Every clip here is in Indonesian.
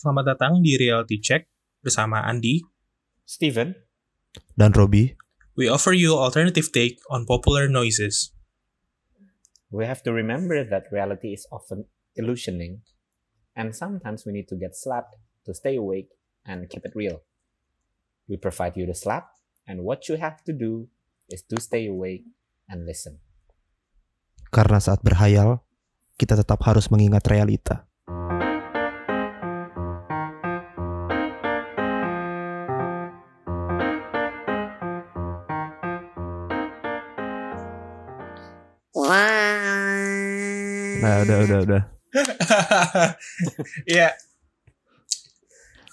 Selamat datang di Reality Check bersama Andi. Steven. Dan Robi. We offer you alternative take on popular noises. We have to remember that reality is often illusioning, and sometimes we need to get slapped to stay awake and keep it real. We provide you the slap, and what you have to do is to stay awake and listen. Karena saat berhayal, kita tetap harus mengingat realita. Udah, udah, udah. Iya.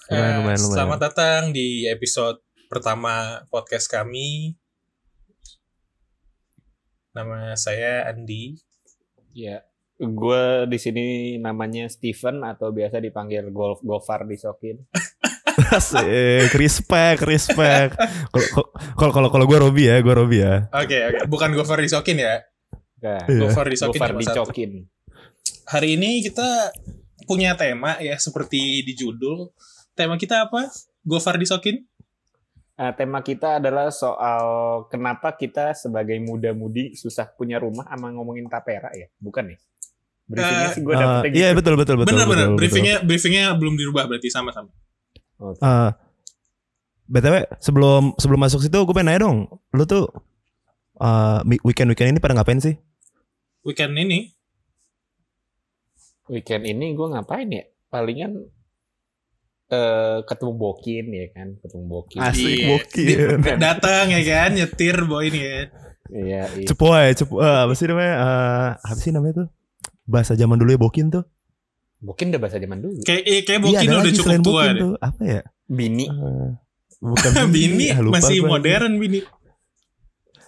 Lumayan, Eh, lumayan, lumayan. Selamat datang di episode pertama podcast kami. Nama saya Andi. Ya, gue di sini namanya Steven atau biasa dipanggil Golf Gofar disokin. Asik, respect, respect. Kalau- Kalau kalau gue Robi ya, gue Robi ya. Oke, oke. Bukan Gofar disokin ya. Iya. Gofar disokin Gofar cuma satu. dicokin. Hari ini kita punya tema ya seperti di judul. Tema kita apa? Gofar disokin? Nah, tema kita adalah soal kenapa kita sebagai muda-mudi susah punya rumah sama ngomongin tapera ya, bukan ya? Briefingnya Eh, sih gue Eh, dapetnya gitu. Iya betul betul betul. Bener bener. betul, betul. Briefingnya briefingnya belum dirubah berarti sama-sama. Oke. Eh, btw sebelum sebelum masuk situ gue pengen nanya dong, lu tuh eh, weekend weekend ini pada ngapain sih? Weekend ini Weekend ini gue ngapain ya? Palingan eh ketemu Bokin ya kan, ketemu Bokin. Asik Iya. bokin. datang ya kan nyetir bawa ini ya. Iya, iya. Cepoy, cepoy. eh, apa sih namanya? Eh, apa sih namanya tuh? Bahasa zaman dulu ya bokin tuh. Bokin udah bahasa zaman dulu. Kayak eh, kayak Iya, Bokin ada udah lagi cukup tua bokin deh. tuh. Apa ya? Bini. Eh, bukan Bini ah, lupa masih modern Bini.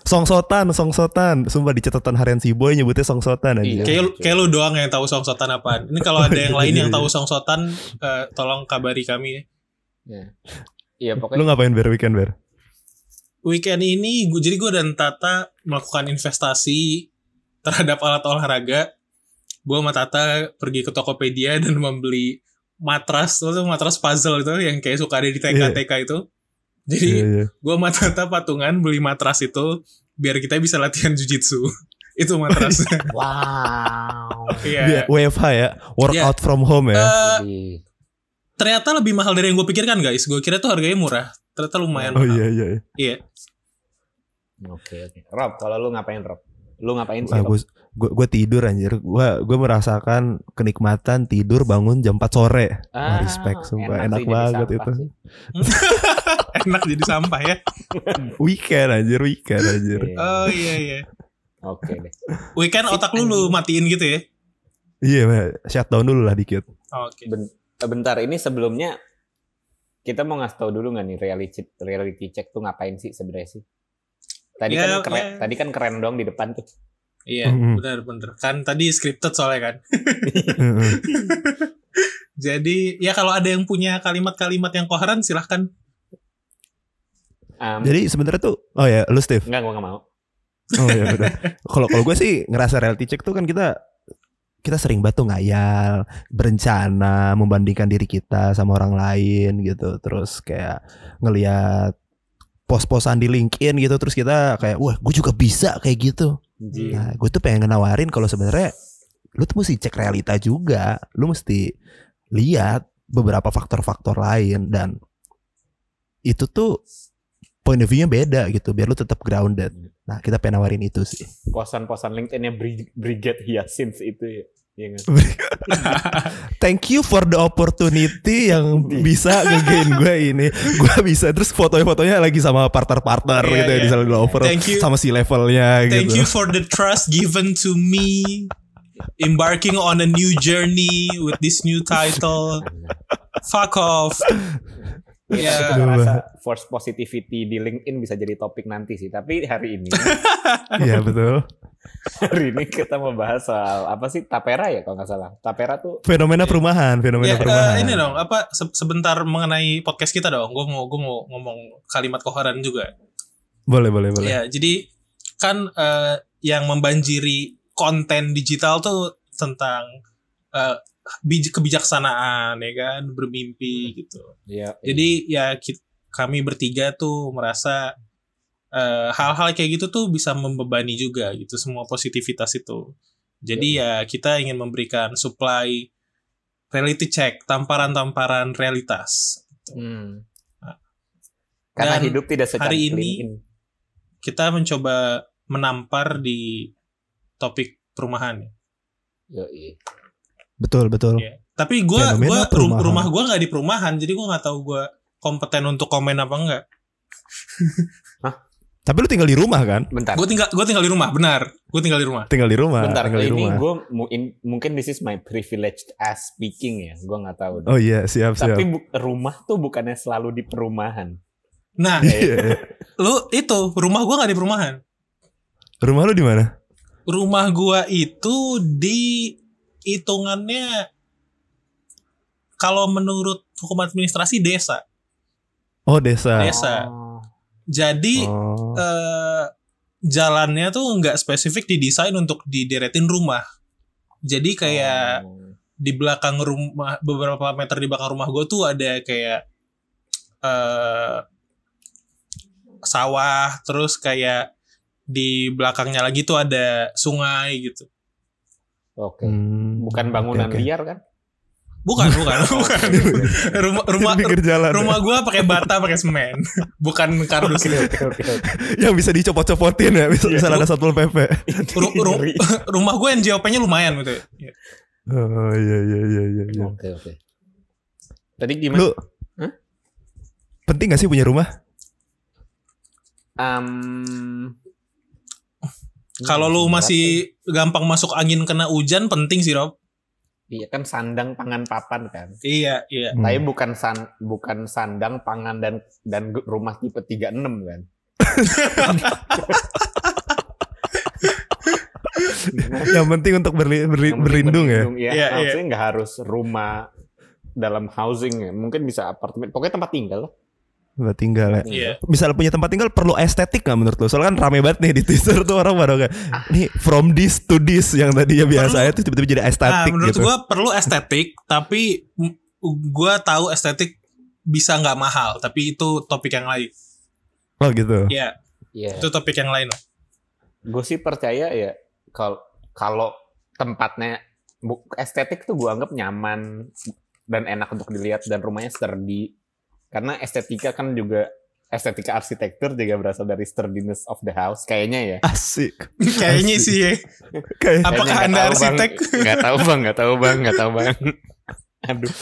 Songsotan, songsotan. Sumpah di catatan harian si boy nyebutnya songsotan aja. Iya. Kayak lu- kayak lu doang yang tahu songsotan apaan. Ini kalau ada yang lain iya, yang iya. tahu songsotan eh, tolong kabari kami. Ya. Iya Lu pokoknya ngapain ber weekend ber? Weekend ini gua, jadi gue dan Tata melakukan investasi terhadap alat olahraga. Gue sama Tata pergi ke Tokopedia dan membeli matras, matras puzzle itu yang kayak suka ada di TK-TK itu. Jadi Iya, iya. gue sama Tata patungan beli matras itu biar kita bisa latihan jujitsu. itu matras. wow. Iya. Dia WFH ya, workout from home ya. Jadi, ternyata lebih mahal dari yang gue pikirkan guys. Gue kira tuh harganya murah. Ternyata lumayan oh mahal. iya iya. iya. Iya. Oke oke. Rob, kalau lu ngapain Rob? Lu ngapain sih? Rob? gue gue tidur anjir. Gue gue merasakan kenikmatan tidur bangun jam 4 sore. Wah, Ah, respect sumpah enak enak, banget itu. Enak jadi sampah ya. Weekend anjir, weekend anjir. Iya. Oh iya iya. Oke deh. Weekend otak lu lu matiin gitu ya. Iya, Mbak. shutdown dulu lah dikit. Oke. Ben- eh, bentar ini sebelumnya kita mau ngasih tahu dulu nggak nih reality reality check tuh ngapain sih sebenarnya sih? Tadi Ya, kan keren, tadi kan keren dong di depan tuh. Iya, Mhm. benar benar. Kan tadi scripted soalnya kan. Heeh. Jadi ya kalau ada yang punya kalimat-kalimat yang koheren silahkan. Um, Jadi sebenarnya tuh oh ya, lu Steve. enggak gua nggak mau. Oh iya betul. Kalau kalau gue sih ngerasa reality check tuh kan kita kita sering tuh ngayal, berencana, membandingkan diri kita sama orang lain gitu. Terus kayak ngelihat pos-posan di LinkedIn gitu terus kita kayak wah gue juga bisa kayak gitu. Nah, gue tuh pengen nawarin kalau sebenarnya lu tuh mesti cek realita juga. Lu mesti lihat beberapa faktor-faktor lain dan itu tuh point of view-nya beda gitu biar lu tetap grounded. Nah, kita pengen nawarin itu sih. Posan-posan LinkedIn-nya Bri- Brigade Hyacinth itu ya. Iya? Thank you for the opportunity yang bisa ngegain gue ini. Gue bisa terus fotonya-fotonya lagi sama partner-partner Iya, gitu ya iya. di Salon Over Thank you. sama si levelnya Thank gitu. you for the trust given to me embarking on a new journey with this new title. Fuck off. Iya, Ya. aku merasa force positivity di LinkedIn bisa jadi topik nanti sih. Tapi hari ini, Iya betul. hari ini kita mau bahas soal apa sih tapera ya kalau nggak salah. Tapera tuh Fenomena perumahan, fenomena Ya, perumahan. ini dong, apa se- sebentar mengenai podcast kita dong. Gue mau gue mau ngomong kalimat koheren juga. Boleh, boleh, boleh. Ya, jadi kan eh, yang membanjiri konten digital tuh tentang eh, bij- kebijaksanaan ya kan? Bermimpi gitu. Iya. jadi ya ki- kami bertiga tuh merasa eh, hal-hal kayak gitu tuh bisa membebani juga gitu. Semua positivitas itu. Jadi ya kita ingin memberikan supply reality check tamparan-tamparan realitas Hmm. Nah. Karena Dan hidup tidak secara hari ini- clean kita mencoba menampar di topik perumahan. Yoi. Betul betul. Iya. Tapi gue gua perumahan. rumah gue nggak di perumahan, jadi gue nggak tahu gue kompeten untuk komen apa enggak. Tapi lu tinggal di rumah kan? Bentar. Gue tinggal gue tinggal di rumah, benar. Gue tinggal di rumah. Tinggal di rumah. Bentar, tinggal di ini rumah. gue mungkin this is my privileged as speaking ya, gue nggak tahu. deh. Oh iya siap siap. Tapi rumah tuh bukannya selalu di perumahan. Nah, Iya. lu itu rumah gue nggak di perumahan. rumah lu di mana? Rumah gue itu di hitungannya kalau menurut hukum administrasi desa. Oh desa. Desa. Oh. Jadi Oh. eh, jalannya tuh nggak spesifik didesain untuk dideretin rumah. Jadi kayak Oh. di belakang rumah beberapa meter di belakang rumah gue tuh ada kayak eh sawah terus kayak di belakangnya lagi tuh ada sungai gitu Oke. Hmm, Bukan bangunan oke, oke. liar kan? bukan bukan bukan rumah rumah pinggir jalan. rumah gue pakai bata pakai semen bukan kardus oke oke. oke. yang bisa dicopot-copotin ya, bisa, bisa ada satpol pp. Ru- ru- rumah gue NJOP-nya lumayan gitu ya. Oh iya iya iya iya. iya. Oke oke. Tadi gimana? Lu Hah? penting gak sih punya rumah? Am, kalau lu masih gampang masuk angin kena hujan penting sih Rob Iya kan sandang pangan papan kan. iya iya Hmm. Tapi bukan san bukan sandang pangan dan dan rumah tipe 36 kan. yang penting untuk berli, berli- Yang penting berlindung ya. berlindung, Iya, Iya, maksudnya nggak harus rumah dalam housing ya. Mungkin bisa apartemen. Pokoknya tempat tinggal. lah. Buat tinggal ya. iya Misal punya tempat tinggal perlu estetik gak menurut lu? Soalnya kan rame banget nih di Twitter tuh orang pada kayak nih from this to this yang tadinya biasa Perlu- itu tiba-tiba jadi Nah, estetik menurut gitu. gua perlu estetik, tapi gua tahu estetik bisa nggak mahal, tapi itu topik yang lain. Oh gitu. Ya, Iya. itu topik yang lain. lah. Gue sih percaya ya kalau kalau tempatnya estetik tuh gue anggap nyaman dan enak untuk dilihat dan rumahnya sturdy. Karena estetika kan juga estetika arsitektur juga berasal dari sturdiness of the house kayaknya ya. Asik. Kayaknya Asik. sih ya. Kayak Apakah Kayaknya Anda tahu, arsitek? Nggak tahu bang, nggak tahu bang, nggak tahu bang. Aduh,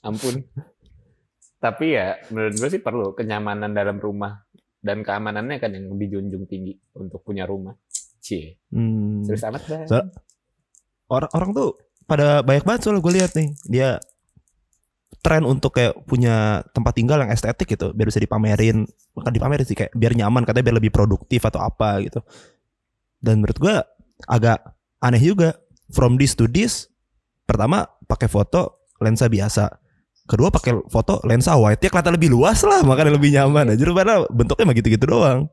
ampun. Tapi ya menurut gue sih perlu kenyamanan dalam rumah dan keamanannya kan yang dijunjung tinggi untuk punya rumah. Cie, Hmm. serius amat bang. So- orang orang tuh pada banyak banget soalnya gue lihat nih dia tren untuk kayak punya tempat tinggal yang estetik gitu biar bisa dipamerin bukan dipamerin sih kayak biar nyaman katanya biar lebih produktif atau apa gitu. Dan menurut gue agak aneh juga from this to this pertama pakai foto lensa biasa kedua pakai foto lensa wide ya kelihatan lebih luas lah makanya lebih nyaman. Aja padahal bentuknya mah gitu-gitu doang.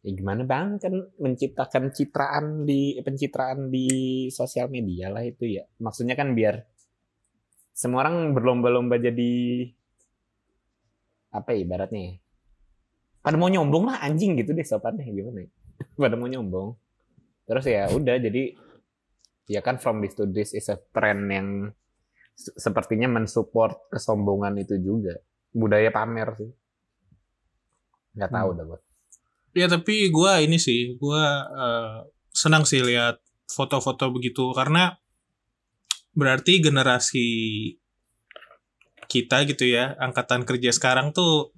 Ya gimana bang? Kan menciptakan citraan di pencitraan di sosial media lah itu ya. Maksudnya kan biar semua orang berlomba-lomba jadi apa ya ibaratnya ya? Pada mau nyombong lah anjing gitu deh sopannya gimana ya? Pada mau nyombong. Terus ya udah jadi ya kan from this to this is a trend yang se- sepertinya mensupport kesombongan itu juga. Budaya pamer sih. Nggak tahu Hmm. dah gua. Ya tapi gua ini sih, gua eh, senang sih lihat foto-foto begitu karena berarti generasi kita gitu ya, angkatan kerja sekarang tuh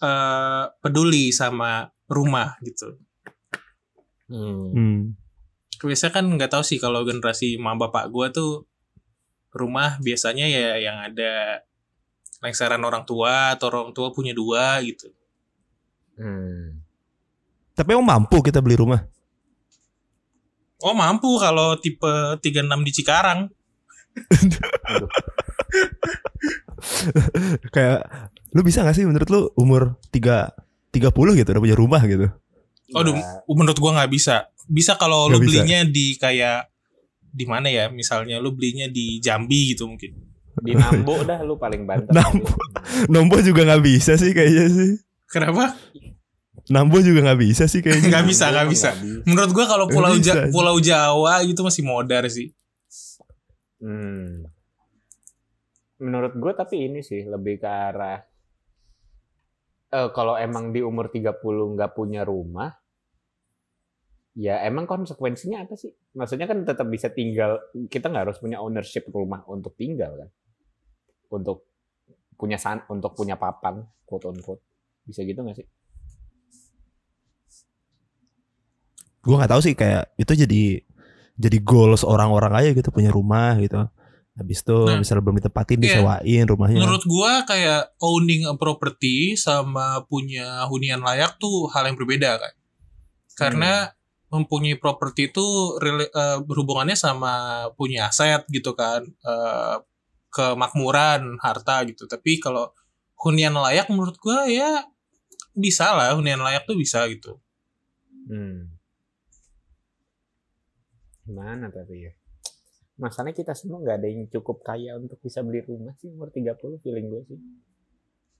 eh peduli sama rumah gitu. Hmm. hmm. Biasanya kan nggak tahu sih kalau generasi mama bapak gua tuh rumah biasanya ya yang ada lengseran orang tua atau orang tua punya dua gitu. Hmm. tapi emang mampu kita beli rumah Oh mampu kalau tipe 36 di Cikarang. Kayak lu bisa gak sih menurut lu umur 3 30 gitu udah punya rumah gitu Aduh, Ya, menurut gua nggak bisa. Bisa kalau lu bisa. belinya di kayak di mana ya? Misalnya lu belinya di Jambi gitu mungkin. Di Nambo dah lu paling banter. Nambo. Nombo juga nggak bisa sih kayaknya sih. Kenapa? Nambo juga nggak bisa sih kayaknya. Nggak bisa, nggak bisa. Menurut gua kalau Pulau Ja-. Pulau Jawa gitu masih modar sih. Hmm. Menurut gue tapi ini sih lebih ke arah eh kalau emang di umur 30 nggak punya rumah ya emang konsekuensinya apa sih? Maksudnya kan tetap bisa tinggal kita nggak harus punya ownership rumah untuk tinggal kan. Untuk punya san untuk punya papan quote on quote. Bisa gitu nggak sih? Gue nggak tahu sih kayak itu jadi jadi goals orang-orang aja gitu punya rumah gitu. Habis itu Nah, misalnya belum ditempatin iya. disewain rumahnya. Menurut gua kayak owning a property sama punya hunian layak tuh hal yang berbeda kan. Karena mempunyai properti itu eh, berhubungannya sama punya aset gitu kan. Eh, kemakmuran, harta gitu. Tapi kalau hunian layak menurut gua ya bisa lah hunian layak tuh bisa gitu. Hmm. Gimana tapi ya? Masalahnya kita semua nggak ada yang cukup kaya untuk bisa beli rumah sih umur 30 feeling gue sih.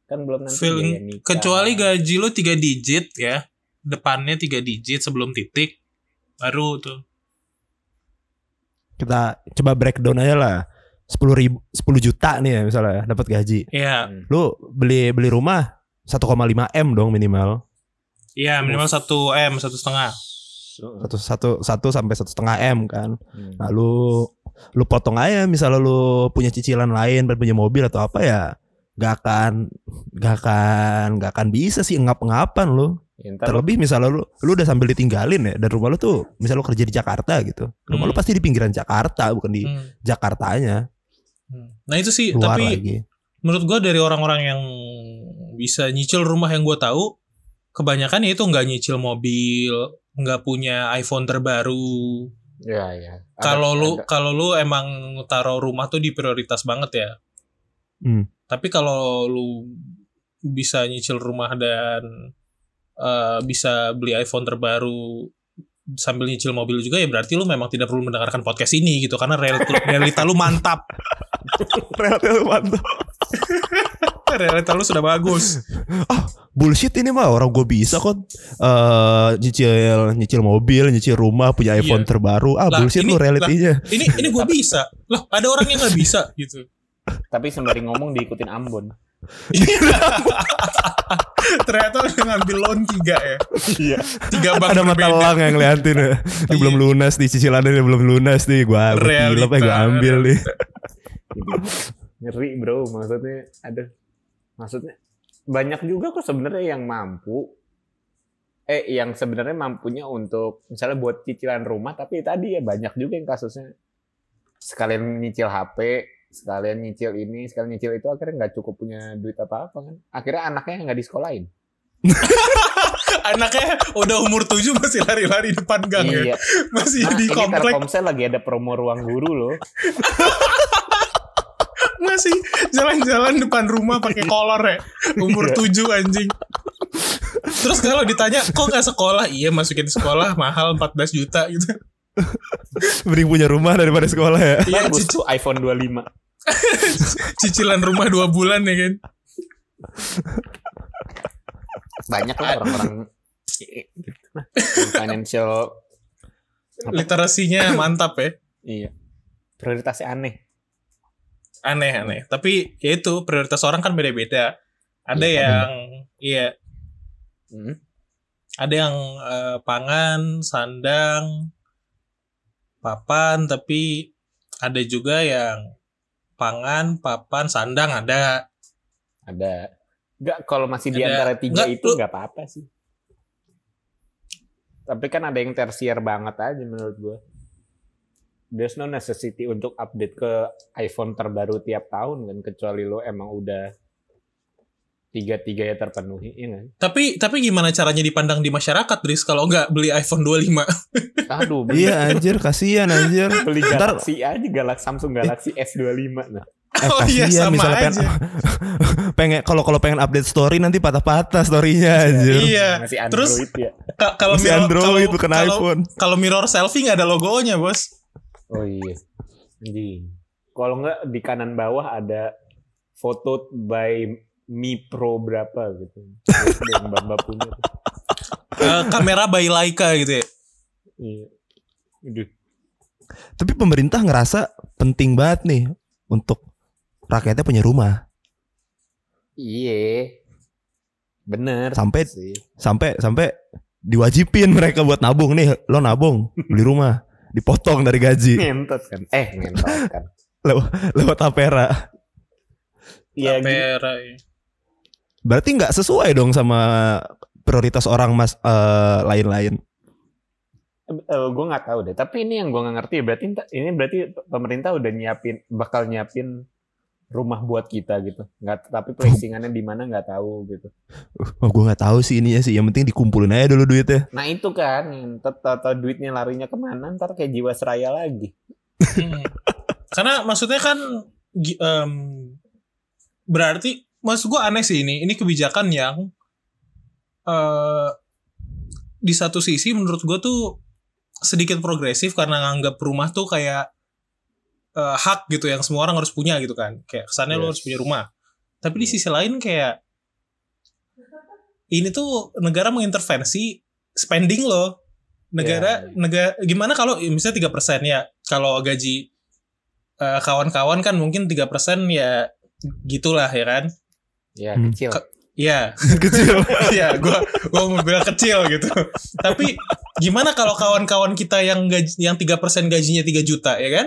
Kan belum nanti Feeling nikah. kecuali gaji lu 3 digit ya. Depannya 3 digit sebelum titik baru tuh. Kita coba breakdown aja lah. 10 ribu, 10 juta nih ya misalnya dapat gaji. Iya, Hmm. Lu beli beli rumah 1,5 m dong minimal. iya minimal 1 M, satu setengah. Satu satu satu sampai satu setengah m kan. Hmm. Nah lu lu potong aja misalnya lu punya cicilan lain punya mobil atau apa ya gak akan gak akan gak akan bisa sih ngap-ngapan lu. Ya, ntar lu- Terlebih misalnya lu lu udah sambil ditinggalin ya dan rumah lu tuh misalnya lu kerja di Jakarta gitu. Rumah Hmm. lu pasti di pinggiran Jakarta bukan di Hmm. Jakartanya. Hmm. Nah itu sih, Luar tapi lagi. menurut gua dari orang-orang yang bisa nyicil rumah yang gua tahu, kebanyakan ya itu nggak nyicil mobil, nggak punya iPhone terbaru. ya ya. Kalau lu kalau lu emang taruh rumah tuh di prioritas banget ya. Hmm. Tapi kalau lu bisa nyicil rumah dan eh, bisa beli iPhone terbaru sambil nyicil mobil juga ya berarti lu memang tidak perlu mendengarkan podcast ini gitu karena realita, realita lu mantap. Relatif mantap. Realita lu sudah bagus. Bullshit ini mah orang gue bisa kok eh nyicil nyicil mobil, nyicil rumah, punya iPhone Iya. terbaru. Ah, Lah, bullshit ini- lu realitinya. Ini ini gue bisa. Loh, ada orang yang nggak bisa gitu. Tapi sembari ngomong diikutin Ambon. Ternyata udah ngambil loan tiga ya. Iya. Tiga bank Ada mata elang yang ngeliatin ya. Ini belum Iya. lunas nih cicilannya ini belum lunas nih. Gua tilep ya gua ambil nih. Ngeri bro, maksudnya ada maksudnya banyak juga kok sebenarnya yang mampu. Eh yang sebenarnya mampunya untuk misalnya buat cicilan rumah tapi tadi ya banyak juga yang kasusnya. Sekalian nyicil HP sekalian nyicil ini sekalian nyicil itu akhirnya nggak cukup punya duit apa apa kan. Akhirnya anaknya nggak disekolahin. Anaknya udah umur tujuh masih lari-lari depan gang ya. iya. Masih nah, di komplek. Telkomsel lagi ada promo ruang guru loh masih jalan-jalan depan rumah pakai kolor ya. Umur Iya. tujuh anjing. Terus kalau ditanya kok nggak sekolah? Iya masukin sekolah mahal 14 juta gitu. Mending punya rumah daripada sekolah ya. Iya tuh iPhone 25 cicilan rumah dua bulan ya kan. banyak lah orang-orang gitu lah financial? Literasinya mantap ya. iya prioritasnya aneh Aneh aneh. Tapi ya itu prioritas orang kan beda-beda. Ada Iya, yang iya Hmm. ada yang eh, pangan, sandang, papan, tapi ada juga yang pangan, papan, sandang ada. ada nggak kalau masih di Ada- antara tiga nggak, itu nggak apa-apa sih tapi kan ada yang tersier banget aja menurut gua there's no necessity untuk update ke iPhone terbaru tiap tahun kan kecuali lo emang udah tiga tiga ya terpenuhi ya kan Tapi tapi gimana caranya dipandang di masyarakat, Dris kalau nggak beli iPhone 25? aduh bener. Iya anjir kasihan anjir. beli Ntar- Galaxy aja Galaxy Samsung Galaxy S25 nah Eh, Oh iya, kasihan sama misalnya pengen, aja. pengen kalau kalau pengen update story nanti patah-patah storynya anjir. Iya. masih Terus Android ya Ka- kalau Masih mirror- Android kalau- bukan kalau- iPhone. Kalau mirror selfie nggak ada logonya, Bos. Oh iya. Anjing. Kalau nggak di kanan bawah ada foto by Mi Pro berapa gitu. Yang Mbak Mbak punya tuh. Eh, kamera by Leica gitu ya. Iya. Aduh. Tapi pemerintah ngerasa penting banget nih untuk rakyatnya punya rumah. Iya. Bener. Sampai sih. sampai sampai diwajibin mereka buat nabung nih. Lo nabung beli rumah, dipotong dari gaji Ngentot kan. Eh ngentot kan. lewat tapera. Iya. gitu. Kamera. ya. Berarti nggak sesuai dong sama prioritas orang mas eh, lain-lain. gue nggak tahu deh. Tapi ini yang gue nggak ngerti. Berarti ini berarti pemerintah udah nyiapin, bakal nyiapin rumah buat kita gitu. Nggak, tapi placingannya di mana nggak tahu gitu. Oh, gue nggak tahu sih ininya sih. Yang penting dikumpulin aja dulu duitnya. Nah itu kan, ntar atau duitnya larinya ke mana? Ntar kayak jiwa seraya lagi. Hmm. Karena maksudnya kan em, berarti maksud gue aneh sih ini. Ini kebijakan yang eh di satu sisi menurut gue tuh sedikit progresif karena nganggap rumah tuh kayak eh, hak gitu yang semua orang harus punya gitu kan. Kayak kesannya lo Yes. harus punya rumah. Tapi di sisi lain kayak ini tuh negara mengintervensi spending lo. Negara Ya. negara gimana kalau ya, misalnya tiga persen ya kalau gaji eh, kawan-kawan kan mungkin tiga persen ya gitulah ya kan. Ya Hmm. kecil. Ke- Iya, Kecil. iya, gua gua mau bilang kecil gitu. Tapi gimana kalau kawan-kawan kita yang gaji yang tiga persen gajinya 3 juta ya kan?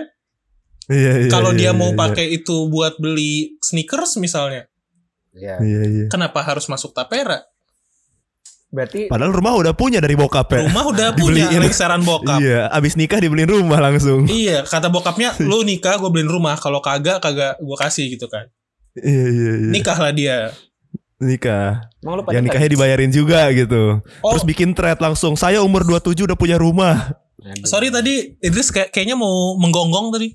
Iya, iya, kalau iya, dia mau iya, pakai itu buat beli sneakers misalnya, Ya. Iya, iya. kenapa harus masuk tapera? Berarti Padahal rumah udah punya dari bokap ya. Rumah udah punya Dibeliin. lingkaran bokap. Iya, abis nikah dibeliin rumah langsung. Iya, kata bokapnya, lu nikah gue beliin rumah, kalau kagak kagak gue kasih gitu kan. Iya, iya, iya. Nikahlah dia. Nikah. emang lu pada Yang nikahnya dibayarin juga gitu. Oh, Terus bikin thread langsung. Saya umur 27 udah punya rumah. Sorry tadi Idris kayak kayaknya mau menggonggong tadi.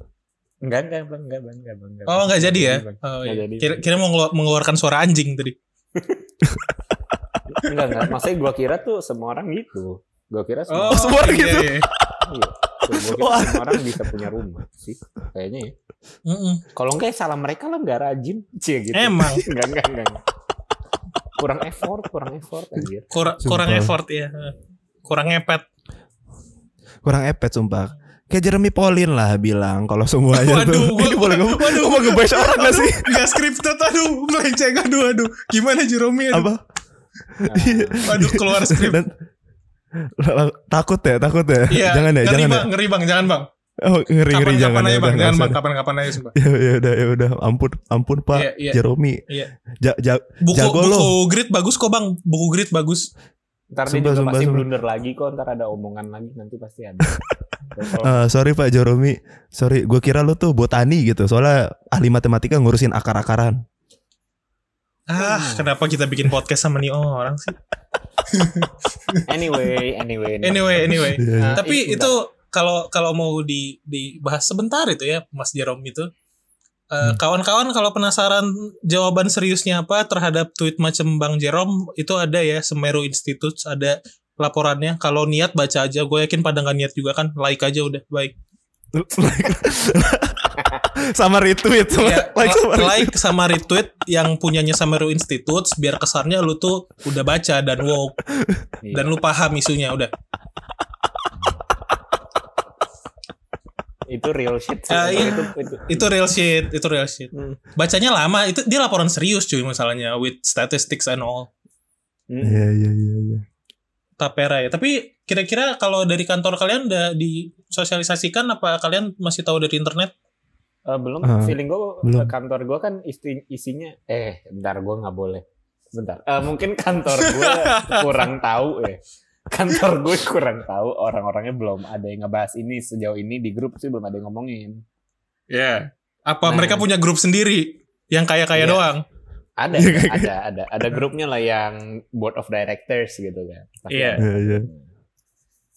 Enggak, enggak, bang, enggak, bang, enggak, bang, enggak, Oh, Bang. nggak jadi ya? Bang. Oh, iya. jadi. Kira, kira mau ngelu- mengeluarkan suara anjing tadi. Enggak, enggak. Maksudnya gua kira tuh semua orang gitu. Gua kira semua Oh, semua iya, gitu. iya. Iya. Kira semua orang bisa punya rumah sih. Kayaknya ya. Mm-mm. Kalau enggak ya salah mereka lah enggak rajin. Cie gitu. Emang. enggak, enggak, enggak. enggak. Kurang effort, kurang effort anjir. Kurang Sumpah. kurang effort ya. Kurang ngepet. Kurang epet sumpah. Kayak Jeremy Pauline lah bilang kalau semuanya Waduh, tuh. gua- Ini boleh ngomong. waduh. Gua mau ngebash orang gak sih? Gak scripted aduh, melenceng aduh aduh. Gimana Jerome aduh. Apa? Nah, Aduh keluar skrip. Dan takut ya, takut ya. Iya. jangan ya, ngeri jangan bang, ya. ngeri bang, jangan bang. Oh, ngeri ngeri jangan Kapan-kapan ya, aja bang, jangan bang, usah. kapan-kapan aja sumpah. Ya, ya udah, ya udah. Ampun, ampun Pak Iya, iya. Jeromi. Iya. Ja, ja, Buku Jago buku lo. grid bagus kok bang, buku grid bagus. Ntar dia Sumpah, juga sumpah, pasti sumpah. blunder lagi kok. Ntar ada omongan lagi nanti pasti ada. Eh, sorry Pak Jeromi, sorry, gue kira lu tuh botani gitu, soalnya ahli matematika ngurusin akar-akaran. Ah, kenapa kita bikin podcast sama nih orang sih? anyway, anyway. Anyway, anyway. Nah, Tapi itu itu kalau kalau mau di dibahas sebentar itu ya Mas Jerome itu. Eh, Hmm. Kawan-kawan kalau penasaran jawaban seriusnya apa terhadap tweet macam Bang Jerome itu ada ya Semeru Institute ada laporannya. Kalau niat baca aja, gue yakin pada nggak niat juga kan like aja udah baik. sama retweet, sama Ya, like sama retweet. like sama retweet yang punyanya Semeru Institute biar kesannya lu tuh udah baca dan woke Iya. dan lu paham isunya udah. itu real shit sih. Ah, iya. itu, itu, Itu real shit, itu real shit. Hmm. Bacanya lama, itu dia laporan serius cuy masalahnya with statistics and all. Hmm. Iya, iya, iya, iya. Tapera ya. Tapi kira-kira kalau dari kantor kalian udah disosialisasikan apa kalian masih tahu dari internet? Eh, belum Ah, feeling gue belum. kantor gue kan isi, isinya eh bentar gue nggak boleh bentar Eh, mungkin kantor gue kurang tahu ya kantor gue kurang tahu orang-orangnya belum ada yang ngebahas ini sejauh ini di grup sih belum ada yang ngomongin Ya. Apa Nah. mereka punya grup sendiri yang kaya-kaya Iya. doang? Ada Iya, ada, kayak- ada ada ada grupnya lah yang board of directors gitu kan Iya. ada. Iya, iya.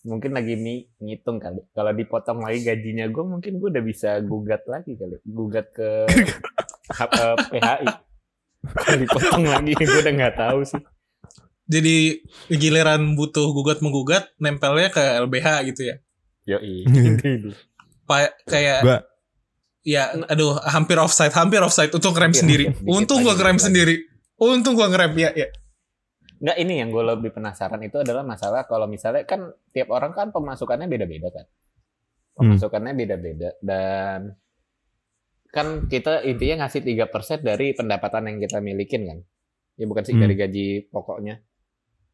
mungkin lagi nih ngitung kali kalau dipotong lagi gajinya gue mungkin gue udah bisa gugat lagi kali gugat ke eh, PHI kalau dipotong lagi gue udah nggak tahu sih Jadi giliran butuh gugat menggugat nempelnya ke LBH gitu ya. Yoi. Iya. Gitu. Kayak Gua ya aduh hampir offside, hampir offside untuk ngerem Hampir, sendiri. Untung gua ngerem sendiri. Untung gua ngerem ya ya. Nggak ini yang gue lebih penasaran itu adalah masalah kalau misalnya kan tiap orang kan pemasukannya beda-beda kan. Pemasukannya beda-beda dan kan kita intinya ngasih 3% dari pendapatan yang kita milikin kan. Ya bukan sih Hmm. dari gaji pokoknya.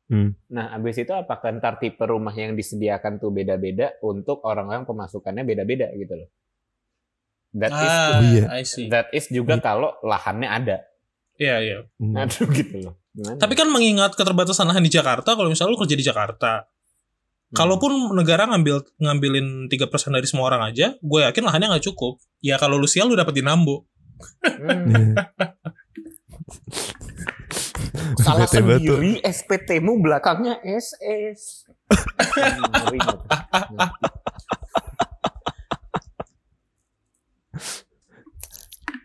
Hmm. Nah, abis itu apakah ntar tipe rumah yang disediakan tuh beda-beda untuk orang-orang pemasukannya beda-beda gitu loh. That is Ah, iya. I see. that is juga kalau lahannya ada. Iya, iya. Hmm. Aduh gitu loh. Gimana? Tapi kan mengingat keterbatasan lahan di Jakarta, kalau misalnya lu kerja di Jakarta, Hmm. kalaupun negara ngambil ngambilin 3% dari semua orang aja, gue yakin lahannya nggak cukup. Ya kalau lu sial lu dapat di Nambo. Hmm. Iya. salah Bete sendiri SPT-mu belakangnya SS. Ngeri banget.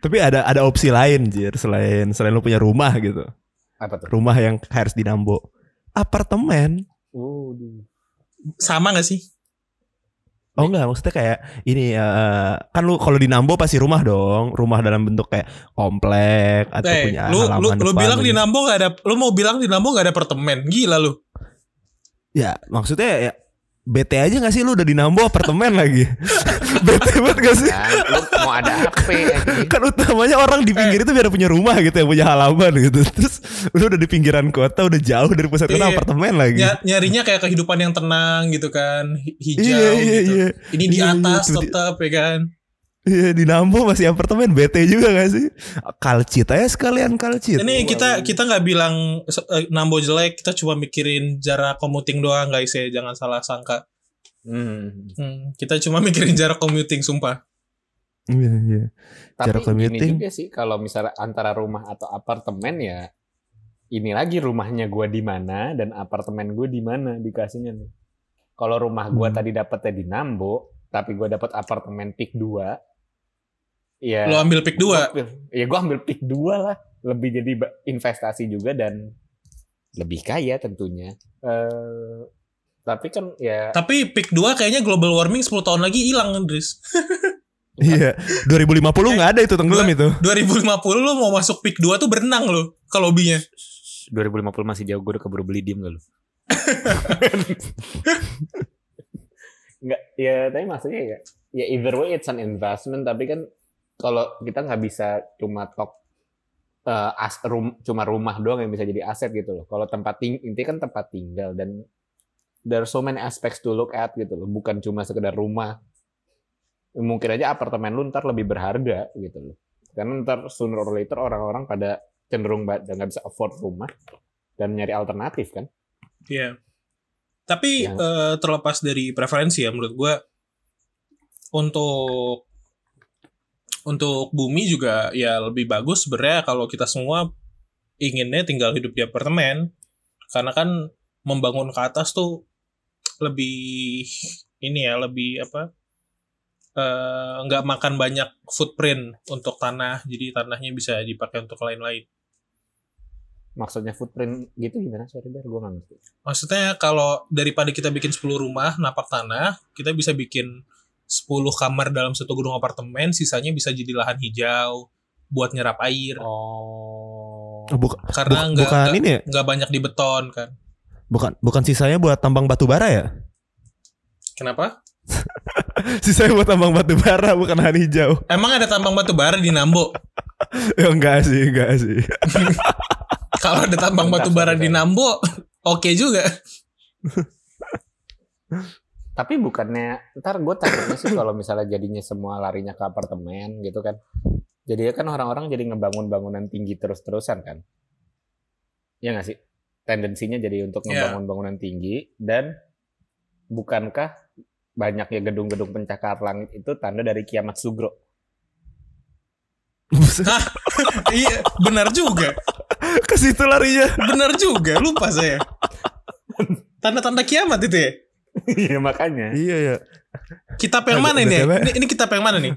Tapi ada ada opsi lain Jir selain selain lu punya rumah gitu. Apa tuh? Rumah yang harus di Nambo. Apartemen. Waduh. Sama gak sih? Oh enggak, maksudnya kayak ini eh, kan lu kalau di Nambo pasti rumah dong, rumah dalam bentuk kayak komplek atau Eh, punya lu halaman lu lu depan bilang di gitu. Nambo gak ada lu mau bilang di Nambo gak ada apartemen. Gila lu. Ya, maksudnya ya bete aja gak sih lu udah di Nambo apartemen lagi? bete banget gak sih? Kan, lu mau ada HP. Kan utamanya orang di pinggir itu biar punya rumah gitu ya, punya halaman gitu. Terus lu udah di pinggiran kota, udah jauh dari pusat kota Iya. apartemen lagi. Ny- nyarinya kayak kehidupan yang tenang gitu kan, hi- hijau Iya, iya, gitu. iya. Ini di Iya, iya, atas di- tetap ya kan. Iya, di Nambo masih apartemen bete juga gak sih? Kalcit aja sekalian kalcit. Ini kita kita nggak bilang eh, Nambo jelek, kita cuma mikirin jarak commuting doang guys ya, jangan salah sangka. Hmm. Hmm, kita cuma mikirin jarak commuting sumpah. Iya, iya. Tapi Jarak gini commuting. juga sih kalau misalnya antara rumah atau apartemen ya ini lagi rumahnya gua di mana dan apartemen gue di mana dikasihnya nih. Kalau rumah gua Hmm. tadi dapetnya di Nambo, tapi gua dapat apartemen pik 2 ya Lo ambil pick 2. gua ambil- ya gua ambil pik 2 lah. Lebih jadi investasi juga dan lebih kaya tentunya. Eh tapi kan ya Tapi pick 2 kayaknya global warming 10 tahun lagi hilang, Andris. Iya, 2050 nggak ada itu tenggelam itu. 2050 lo mau masuk pick 2 tuh berenang lo ke lobbynya. 2050 masih jauh gue udah keburu beli diem gak lu? Enggak, ya tapi maksudnya ya, ya either way it's an investment tapi kan kalau kita nggak bisa cuma talk eh, as, rum, cuma rumah doang yang bisa jadi aset gitu loh. Kalau tempat ting intinya kan tempat tinggal dan there are so many aspects to look at gitu loh. Bukan cuma sekedar rumah. Mungkin aja apartemen lu ntar lebih berharga gitu loh. Karena ntar sooner or later orang-orang pada cenderung ba- nggak bisa afford rumah dan nyari alternatif kan. Iya. Tapi Ya. eh, terlepas dari preferensi ya menurut gua untuk untuk bumi juga ya lebih bagus sebenarnya kalau kita semua inginnya tinggal hidup di apartemen karena kan membangun ke atas tuh lebih ini ya lebih apa eh, nggak makan banyak footprint untuk tanah jadi tanahnya bisa dipakai untuk lain-lain Maksudnya footprint gitu gimana? Sorry ber, gue nggak ngerti. Maksudnya kalau daripada kita bikin 10 rumah napak tanah, kita bisa bikin 10 kamar dalam satu gedung apartemen, sisanya bisa jadi lahan hijau buat nyerap air. Oh. Oh, bukan, Karena buk- nggak bukan nggak- ini ya? nggak banyak di beton kan. Bukan bukan sisanya buat tambang batu bara ya? Kenapa? Sisanya buat tambang batu bara bukan lahan hijau. Emang ada tambang batu bara di Nambo? Ya enggak sih, enggak sih. kalau ada tambang batu bara di. Nambo, oke juga. Tapi bukannya ntar gue takutnya sih kalau misalnya jadinya semua larinya ke apartemen gitu kan. Jadi kan orang-orang jadi ngebangun bangunan tinggi terus-terusan kan. Ya nggak sih? Tendensinya jadi untuk Iya. ngebangun bangunan tinggi dan bukankah banyaknya gedung-gedung pencakar langit itu tanda dari kiamat sugro? iya, benar juga. Ke situ larinya. Benar juga, lupa saya. Tanda-tanda kiamat itu ya? Iya makanya. Iya ya. Kitab yang mana ini? Ini, ini kitab yang mana nih?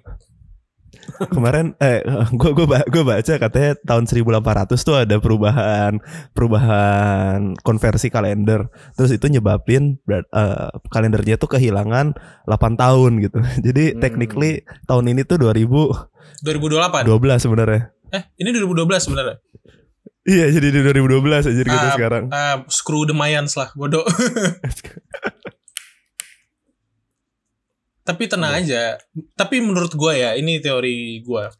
kemarin eh gua gua ba- gua baca katanya tahun 1800 tuh ada perubahan perubahan konversi kalender. Terus itu nyebabin eh, kalendernya tuh kehilangan 8 tahun gitu. Jadi Hmm. technically tahun ini tuh 2012 2008. sebenarnya. Eh, ini 2012 sebenarnya. Iya, jadi di 2012 aja gitu Ah, sekarang. Ah, screw the Mayans lah, bodoh. Tapi tenang aja. Tapi menurut gua ya, ini teori gua.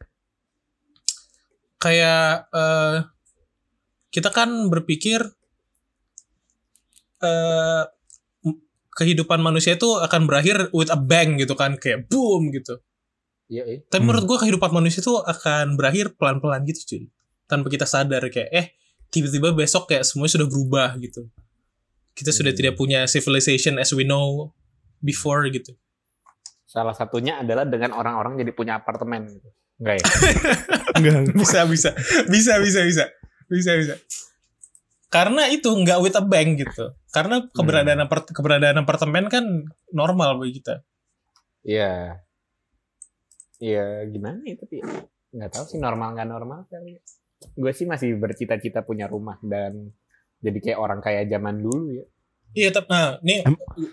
Kayak eh kita kan berpikir eh m- kehidupan manusia itu akan berakhir with a bang gitu kan, kayak boom gitu. Iya, iya. Tapi Hmm. menurut gua kehidupan manusia itu akan berakhir pelan-pelan gitu cuy. Tanpa kita sadar kayak eh tiba-tiba besok kayak semuanya sudah berubah gitu. Kita sudah Hmm. tidak punya civilization as we know before gitu. Salah satunya adalah dengan orang-orang jadi punya apartemen gitu. Enggak ya? Enggak. Bisa bisa bisa bisa bisa bisa bisa. Karena itu nggak with a bang gitu. Karena keberadaan apart- keberadaan apartemen kan normal bagi kita. Iya. Iya, gimana ya tapi nggak tahu sih normal nggak normal kali. Gue sih masih bercita-cita punya rumah dan jadi kayak orang kaya zaman dulu ya. Iya, tapi nah, ini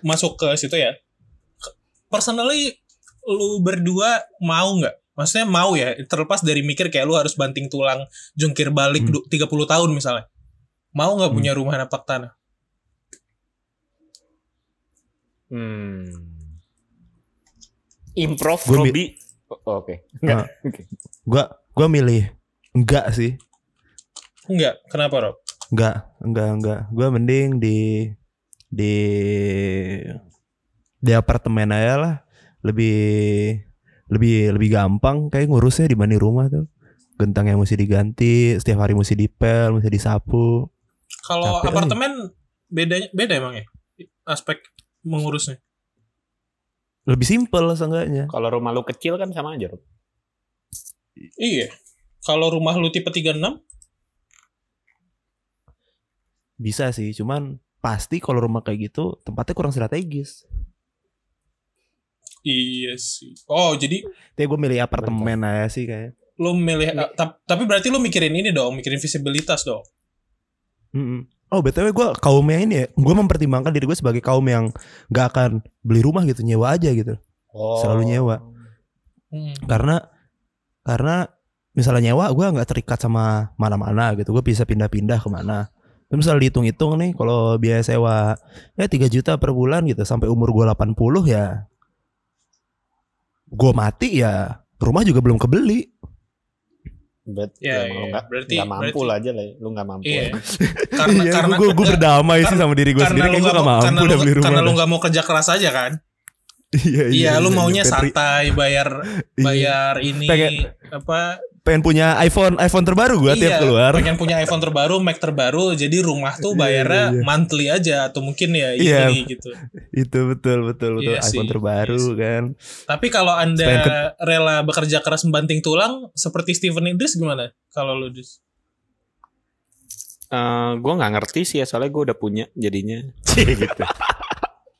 masuk ke situ ya. Personally, lu berdua mau nggak? Maksudnya mau ya, terlepas dari mikir kayak lu harus banting tulang, jungkir balik Hmm. du- 30 tahun misalnya. Mau nggak Hmm. punya rumah napak tanah? Hmm. Improv Gua Robi. Oh, Oke. Enggak. Ah. Oke. Gua gua milih enggak sih. Enggak, kenapa Rob? Enggak, enggak, enggak. Gua mending di di di apartemen aja lah. Lebih lebih lebih gampang kayak ngurusnya dibanding rumah tuh. Gentang yang mesti diganti, setiap hari mesti dipel, mesti disapu. Kalau apartemen bedanya beda emang ya? Aspek mengurusnya. Lebih simpel seenggaknya. Kalau rumah lu kecil kan sama aja, Rob. Iya. Kalau rumah lu tipe 36, Bisa sih, cuman pasti kalau rumah kayak gitu tempatnya kurang strategis. Iya sih. Oh, jadi Tapi gue milih apartemen aja sih kayak. lu milih tap- tapi berarti lu mikirin ini dong, mikirin visibilitas dong. Mm-mm. Oh btw gue kaumnya ini ya, gue mempertimbangkan diri gue sebagai kaum yang gak akan beli rumah gitu, nyewa aja gitu. Oh. Selalu nyewa. Hmm. Karena karena misalnya nyewa gue nggak terikat sama mana-mana gitu, gue bisa pindah-pindah ke mana. Tapi misalnya dihitung-hitung nih, kalau biaya sewa ya 3 juta per bulan gitu sampai umur gue 80 ya, gue mati ya rumah juga belum kebeli. Bet, Ya, ya, iya. nggak Berarti- nggak mampu berarti- lah aja lah. ya. Lu nggak mampu. Iya. ya. Karena Iya, karena gue gue berdamai sih sama diri gue sendiri lu kayak gue gak mau mampu karena udah lu, beli rumah. karena lu nggak mau kerja keras aja kan? Iya, Iya, lu iya, maunya iya. Pengen- santai, bayar Iya. bayar ini Pengen- apa? Pengen punya iPhone iPhone terbaru gue tiap iya, keluar. pengen punya iPhone terbaru, Mac terbaru, jadi rumah tuh Iya, bayarnya iya, iya. monthly aja atau mungkin ya Iya. gitu. Itu betul betul betul Iya iPhone sih, terbaru iya kan. Tapi kalau Anda Selain rela bekerja keras membanting tulang seperti Steven Idris gimana? Kalau lu Dis? Eh, gue nggak ngerti sih ya soalnya gue udah punya jadinya gitu.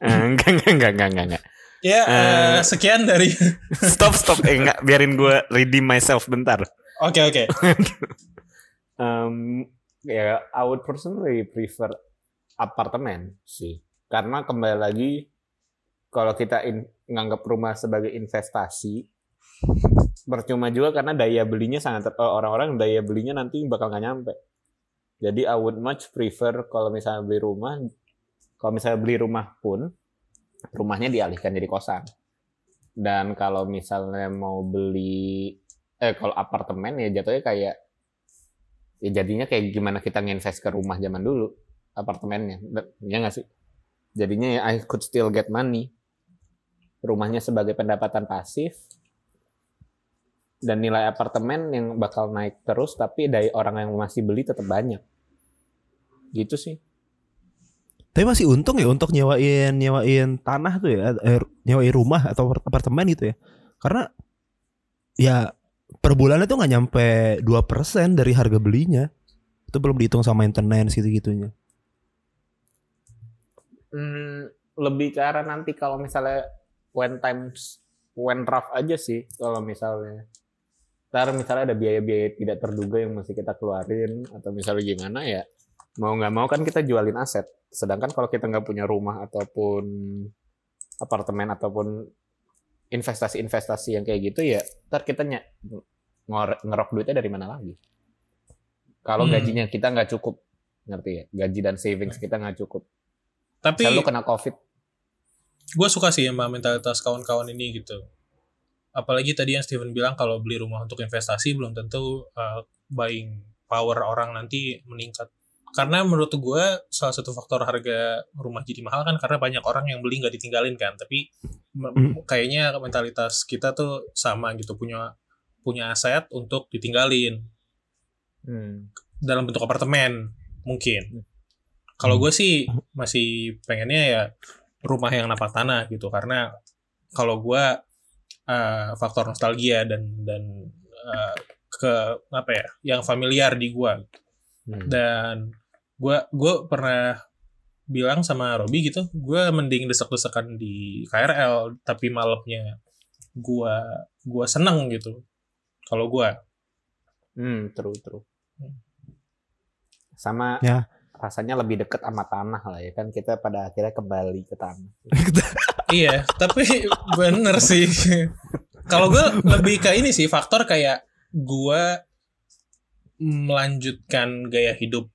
Eh, enggak, enggak, enggak, enggak, enggak, enggak. Ya, eh, Eh. sekian dari Stop, stop. Eh, enggak, biarin gue redeem myself bentar. Oke, oke. Um, ya, I would personally prefer apartemen sih. Karena kembali lagi, kalau kita in- nganggap rumah sebagai investasi, percuma juga karena daya belinya sangat eh, orang-orang daya belinya nanti bakal nggak nyampe. Jadi I would much prefer kalau misalnya beli rumah, kalau misalnya beli rumah pun rumahnya dialihkan jadi kosan. Dan kalau misalnya mau beli eh kalau apartemen ya jatuhnya kayak ya jadinya kayak gimana kita nginvest ke rumah zaman dulu apartemennya. Ya nggak sih? Jadinya ya I could still get money. Rumahnya sebagai pendapatan pasif dan nilai apartemen yang bakal naik terus tapi dari orang yang masih beli tetap banyak. Gitu sih. Tapi masih untung ya untuk nyewain nyewain tanah tuh ya, eh, nyewain rumah atau apartemen gitu ya. Karena ya per bulan itu nggak nyampe 2% dari harga belinya. Itu belum dihitung sama maintenance gitu-gitunya. Hmm, lebih ke arah nanti kalau misalnya when times when rough aja sih kalau misalnya ntar misalnya ada biaya-biaya tidak terduga yang mesti kita keluarin atau misalnya gimana ya mau nggak mau kan kita jualin aset sedangkan kalau kita nggak punya rumah ataupun apartemen ataupun investasi-investasi yang kayak gitu ya ntar kita ny- ngerok duitnya dari mana lagi kalau Hmm. gajinya kita nggak cukup ngerti ya gaji dan savings kita nggak cukup Tapi selalu kena covid gue suka sih sama mentalitas kawan-kawan ini gitu. Apalagi tadi yang Steven bilang kalau beli rumah untuk investasi belum tentu uh, buying power orang nanti meningkat. Karena menurut gue salah satu faktor harga rumah jadi mahal kan karena banyak orang yang beli nggak ditinggalin kan. Tapi Hmm. kayaknya mentalitas kita tuh sama gitu punya punya aset untuk ditinggalin Hmm. dalam bentuk apartemen mungkin. Kalau gue sih masih pengennya ya rumah yang napak tanah gitu karena kalau gue eh, faktor nostalgia dan dan eh, ke apa ya yang familiar di gue Hmm. dan gue gue pernah bilang sama Robi gitu gue mending desek-desekan di KRL tapi malamnya gue gue seneng gitu kalau gue Hmm, true, true. Sama Ya. rasanya lebih deket sama tanah lah ya kan kita pada akhirnya kembali ke tanah. Iya, tapi bener sih. Kalau gue lebih ke ini sih faktor kayak gue melanjutkan gaya hidup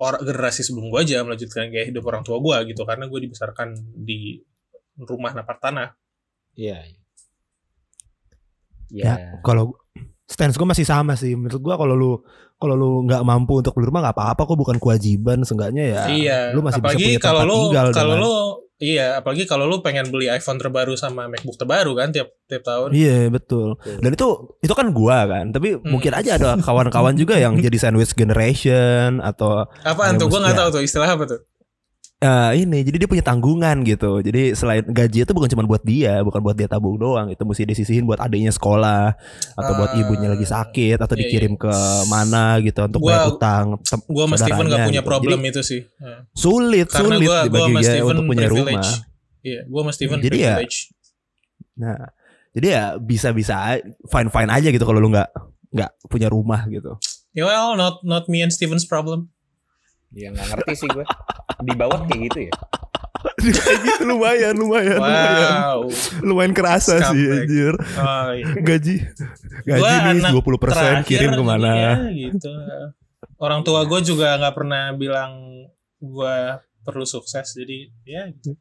orang generasi sebelum gue aja melanjutkan gaya hidup orang tua gue gitu karena gue dibesarkan di rumah napak tanah. Iya. Ya, Ya. kalau stance gue masih sama sih. Menurut gue kalau lu kalau lu nggak mampu untuk beli rumah nggak apa-apa kok bukan kewajiban seenggaknya ya. iya. Lu masih bisa apalagi punya kalau tempat lu tinggal kalau dengan- lu iya, apalagi kalau lu pengen beli iPhone terbaru sama MacBook terbaru kan tiap tiap tahun. Iya betul. Dan itu itu kan gua kan. Tapi Hmm. mungkin aja ada kawan-kawan juga yang jadi sandwich generation atau Apaan Ya, tuh? Gue nggak maksudnya- tahu tuh istilah apa tuh. Eh, ini. Jadi dia punya tanggungan gitu. Jadi selain gaji itu bukan cuma buat dia, bukan buat dia tabung doang. Itu mesti disisihin buat adiknya sekolah atau buat Ah, ibunya lagi sakit atau iya, dikirim iya. ke mana gitu untuk Gua- bayar utang. Gue sama Steven nggak saudaranya punya gitu. problem Jadi, itu sih. Nah. sulit Karena sulit gue dibagi sama dia Steven untuk punya privilege. rumah. Iya, gue sama Steven Jadi ya. Nah, jadi ya bisa-bisa fine fine aja gitu kalau lu nggak nggak punya rumah gitu. Ya well, not not me and Steven's problem. Ya nggak ngerti sih gue. Di bawah kayak gitu ya. Kayak gitu lumayan lumayan lumayan Wow. lumayan kerasa sih Scumbag. anjir Oh, iya. gaji gaji Gua nih anak 20% Terakhir kirim ke mana iya, gitu. Orang tua gue juga nggak pernah bilang gue perlu sukses. Jadi ya gitu.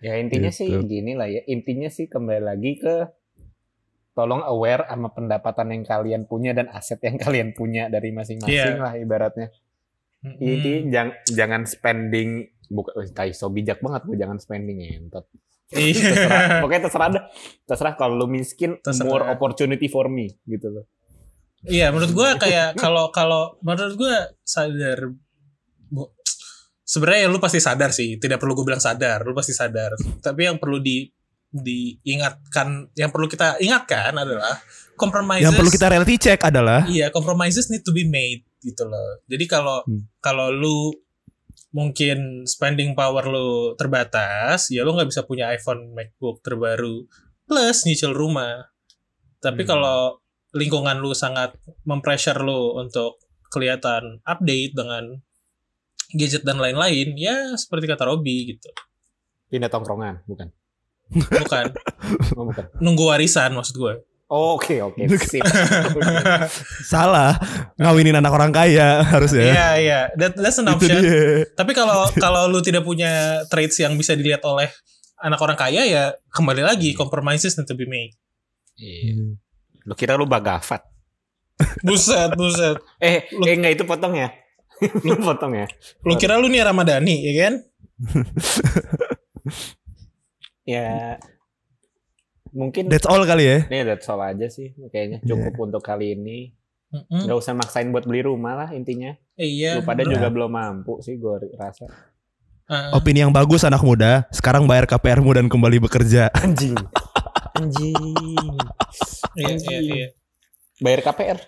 Ya intinya sih Gitu. gini lah ya. Intinya sih kembali lagi ke tolong aware sama pendapatan yang kalian punya dan aset yang kalian punya dari masing-masing Iya. lah ibaratnya. Mm-mm. Intinya jang- jangan spending bukan tai so bijak banget gue jangan spending entot. Iya. terserah, pokoknya terserah dah. Terserah kalau lu miskin Terserah. more opportunity for me gitu loh. Iya, menurut gue kayak kalau kalau menurut gue sadar bu- sebenarnya lu pasti sadar sih, tidak perlu gue bilang sadar, lu pasti sadar. Tapi yang perlu di diingatkan, yang perlu kita ingatkan adalah compromises. yang perlu kita reality check adalah Iya, compromises need to be made gitu loh. Jadi kalau Hmm. kalau lu mungkin spending power lu terbatas, ya lu nggak bisa punya iPhone, MacBook terbaru plus nyicil rumah. Tapi Hmm. kalau lingkungan lu sangat mempressure lu untuk kelihatan update dengan gadget dan lain-lain, ya seperti kata Robi gitu. Pindah tongkrongan, bukan? Bukan Oh, bukan. nunggu warisan maksud gue. Oh, Oke, oke. Sip. salah ngawinin anak orang kaya harusnya Iya, iya. That, that's an option. dia Tapi kalau kalau lu tidak punya traits yang bisa dilihat oleh anak orang kaya ya kembali lagi compromises need to be made. Iya. Lu kira lu bagafat? Buset, buset. Eh, Lu- eh enggak itu potong ya. lu potong ya. Lu kira lu nih Ramadhani, ya kan? Ya mungkin that's all kali ya Nih that's all aja sih kayaknya cukup untuk kali ini. Mm-mm. Nggak usah maksain buat beli rumah lah intinya. Eh, iya. Lu pada bener. juga belum mampu sih gue rasa. Ah, opini yang bagus anak muda sekarang bayar KPR-mu dan kembali bekerja Anjing. Anjing. iya, iya, iya. Bayar KPR.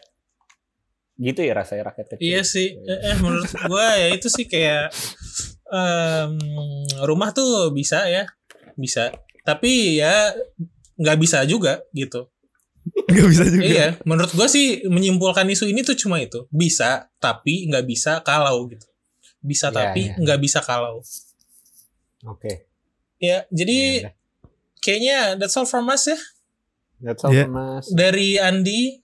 Gitu ya rasanya rakyat kecil. Iya sih. Eh, eh, menurut gua ya itu sih kayak em, rumah tuh bisa ya, bisa. Tapi ya nggak bisa juga gitu. Nggak bisa juga. iya, menurut gue sih menyimpulkan isu ini tuh cuma itu. Bisa, tapi nggak bisa kalau gitu. Bisa Iya, tapi iya. nggak bisa kalau. Oke. Ya, jadi Ya udah. kayaknya that's all from us ya. That's all Iya. from us. Dari Andi,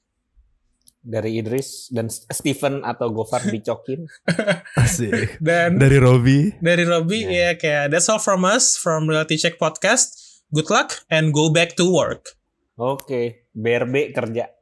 Dari Idris dan Steven atau Gofar dicokin. Dan Dari Robi. dari Robby Ya. ya kayak that's all from us from Reality Check Podcast. Good luck and go back to work. Oke, BRB kerja.